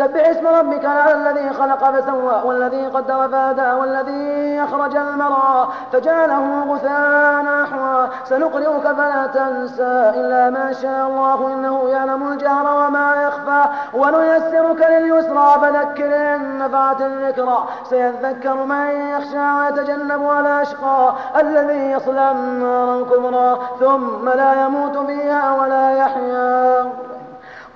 سبح اسم ربك الذي خلق فسوى والذي قدر فهدى والذي أخرج المرعى فجعله غثاء نحوا سنقرئك فلا تنسى إلا ما شاء الله إنه يعلم الجهر وما يخفى. ونيسرك لليسرى فذكر إن نفعت الذكرى. سيذكر من يخشى ويتجنب الأشقى الذي يصلى النار الكبرى ثم لا يموت فيها ولا يحيا.